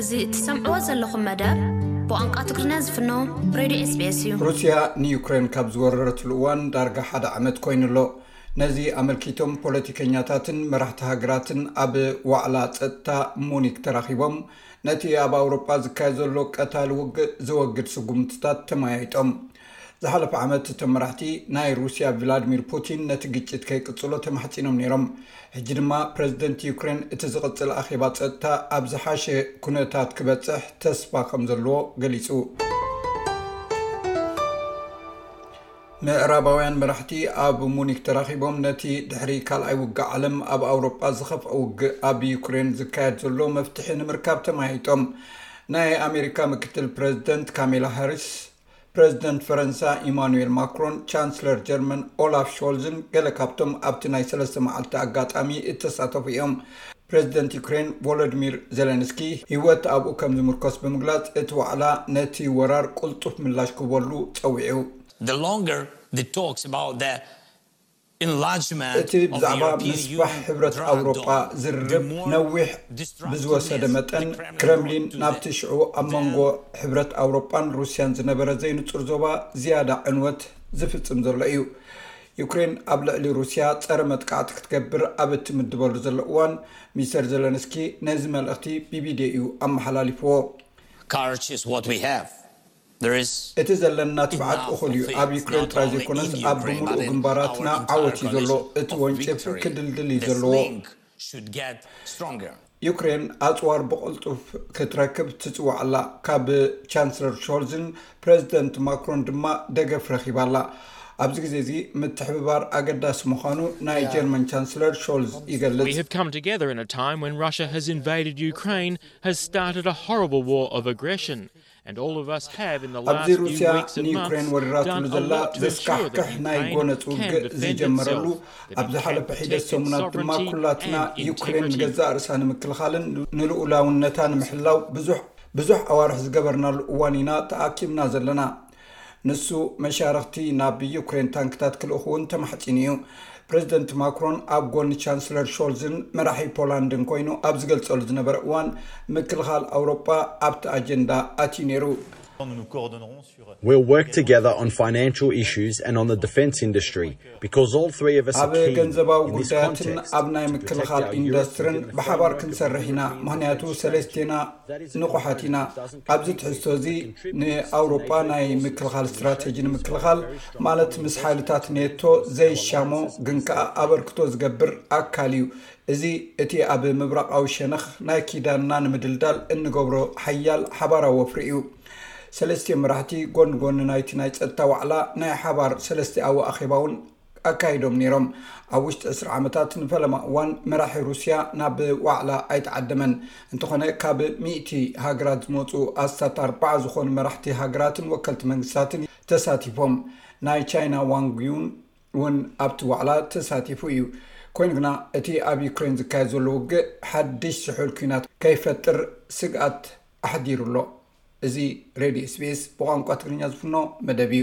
እዚ እትሰምዕዎ ዘለኹም መደብ ብቋንቋ ትግርኛ ዝፍኖ ሬድዮ ኤስቢኤስ እዩ። ሩስያ ንዩክሬን ካብ ዝወረረትሉ እዋን ዳርጋ ሓደ ዓመት ኮይኑ ኣሎ። ነዚ ኣመልኪቶም ፖለቲከኛታትን መራሕቲ ሃገራትን ኣብ ዋዕላ ጸጥታ ሙኒክ ተራኺቦም ነቲ ኣብ ኣውሮጳ ዝካየድ ዘሎ ቀታሊ ውግእ ዘወግድ ስጉምትታት ተመያይጦም። ዝሓለፈ ዓመት እቶም መራሕቲ ናይ ሩስያ ቭላድሚር ፑቲን ነቲ ግጭት ከይቅጽሎ ተማሕጺኖም ነይሮም። ሕጂ ድማ ፕረዚደንት ዩክሬን እቲ ዝቕጽል ኣኼባ ጸጥታ ኣብ ዝሓሸ ኵነታት ክበጽሕ ተስፋ ከም ዘለዎ ገሊጹ። ምዕራባውያን መራሕቲ ኣብ ሙኒክ ተራኺቦም ነቲ ድሕሪ ካልኣይ ውግእ ዓለም ኣብ ኣውሮጳ ዝኸፍኣ ውግእ ኣብ ዩክሬን ዝካየድ ዘሎ መፍትሒ ንምርካብ ተመያይጦም። ናይ ኣሜሪካ ምክትል ፕረዚደንት ካሜላ ሃሪስ ፕረዚደንት ፈረንሳ ኢማኑኤል ማክሮን፣ ቻንስለር ጀርመን ኦላፍ ሾልዝን ገለ ካብቶም ኣብቲ ናይ ሰለስተ መዓልቲ ኣጋጣሚ እተሳተፉ እዮም። ፕረዚደንት ዩክሬን ቮሎድሚር ዘለንስኪ ህይወት ኣብኡ ከም ዝምርኮስ ብምግላጽ እቲ ዋዕላ ነቲ ወራር ቅልጡፍ ምላሽ ክህበሉ ጸዊዑ። እቲ ብዛዕባ ምስፋሕ ሕብረት ኣውሮጳ ዝርርብ ነዊሕ ብዝወሰደ መጠን፣ ክረምሊን ናብቲ ሽዑ ኣብ መንጎ ሕብረት ኣውሮጳን ሩስያን ዝነበረ ዘይንጹር ዞባ ዝያዳ ዕንወት ዝፍጽም ዘሎ እዩ። ዩክሬን ኣብ ልዕሊ ሩስያ ጸረ መጥቃዕቲ ክትገብር ኣብ እትምድበሉ ዘሎ እዋን፣ ሚስተር ዘለንስኪ ነዚ መልእኽቲ ብቪድዮ እዩ ኣመሓላሊፍዎ። እቲ ዘለና ትብዓት እኹል እዩ፣ ኣብ ዩክሬን ጥራይ ዘይኮነስ ኣብ ብምሉኡ ግንባራትና ዓወት እዩ ዘሎ፣ እቲ ወንጭፍ ክድልድል እዩ ዘለዎ። ዩክሬን ኣጽዋር ብቕልጡፍ ክትረክብ ትጽዋዕ ኣላ፣ ካብ ቻንስለር ሾልዝን ፕረዚደንት ማክሮን ድማ ደገፍ ረኺባ ኣላ። ኣብዚ ግዜ እዚ ምትሕብባር ኣገዳሲ ምዃኑ ናይ ጀርመን ቻንስለር ሾልዝ ይገልጽ። ኣብዚ ሩስያ ንዩክሬን ወሪራትሉ ዘላ ዘስካሕክሕ ናይ ጎነፅ ውግእ ዝጀመረሉ ኣብ ዝሓለፈ ሒደት ሰሙናት ድማ ኩላትና ዩክሬን ንገዛእ ርእሳ ንምክልኻልን ንልኡላውነታ ንምሕላው ብዙሕ ኣዋርሕ ዝገበርናሉ እዋን ኢና ተኣኪብና ዘለና ንሱ መሻርኽቲ ናብ ዩክሬን ታንክታት ክልእኹ እውን ተማሕጺኑ እዩ። ፕረዚደንት ማክሮን ኣብ ጎኒ ቻንስለር ሾልዝን መራሒ ፖላንድን ኮይኑ ኣብ ዝገልጸሉ ዝነበረ እዋን ምክልኻል ኣውሮጳ ኣብቲ ኣጀንዳ ኣትዩ ነይሩ። We'll work together on financial issues and on the defence industry. ኣብ ገንዘባዊ ጉዳያትን ኣብ ናይ ምክልኻል ኢንዱስትርን ብሓባር ክንሰርሕ ኢና፣ ምኽንያቱ ሰለስቴና ንቑሓት ኢና። ኣብዚ ትሕዝቶ እዚ ንኣውሮጳ ናይ ምክልኻል ስትራተጂ ንምክልኻል፣ ማለት ምስ ሓይልታት ኔቶ ዘይሻሞ ግን ከኣ ኣበርክቶ ዝገብር ኣካል እዩ። እዚ እቲ ኣብ ምብራቓዊ ሸነኽ ናይ ኪዳንና ንምድልዳል እንገብሮ ሓያል ሓባራዊ ወፍሪ እዩ። ሰለስቲኦም መራሕቲ ጎን ጎኒ ናይቲ ናይ ጸጥታ ዋዕላ ናይ ሓባር ሰለስቲኣዊ ኣኼባ'ውን ኣካይዶም ነይሮም። ኣብ ውሽጢ ዕስራ ዓመታት ንፈለማ እዋን መራሒ ሩስያ ናብ ዋዕላ ኣይተዓደመን። እንተኾነ ካብ ሚእቲ ሃገራት ዝመጹ ኣስታት ኣርባዓ ዝኾኑ መራሕቲ ሃገራትን ወከልቲ መንግስታትን ተሳቲፎም። ናይ ቻይና ዋንግ ዩን እውን ኣብቲ ዋዕላ ተሳቲፉ እዩ። ኮይኑ ግና እቲ ኣብ ዩክሬን ዝካየድ ዘሎ ውግእ ሓድሽ ዝሑል ኲናት ከይፈጥር ስግኣት ኣሕዲሩ ኣሎ። እዚ ሬድዮ ኤስቢኤስ ብቋንቋ ትግርኛ ዝፍኖ መደብ እዩ።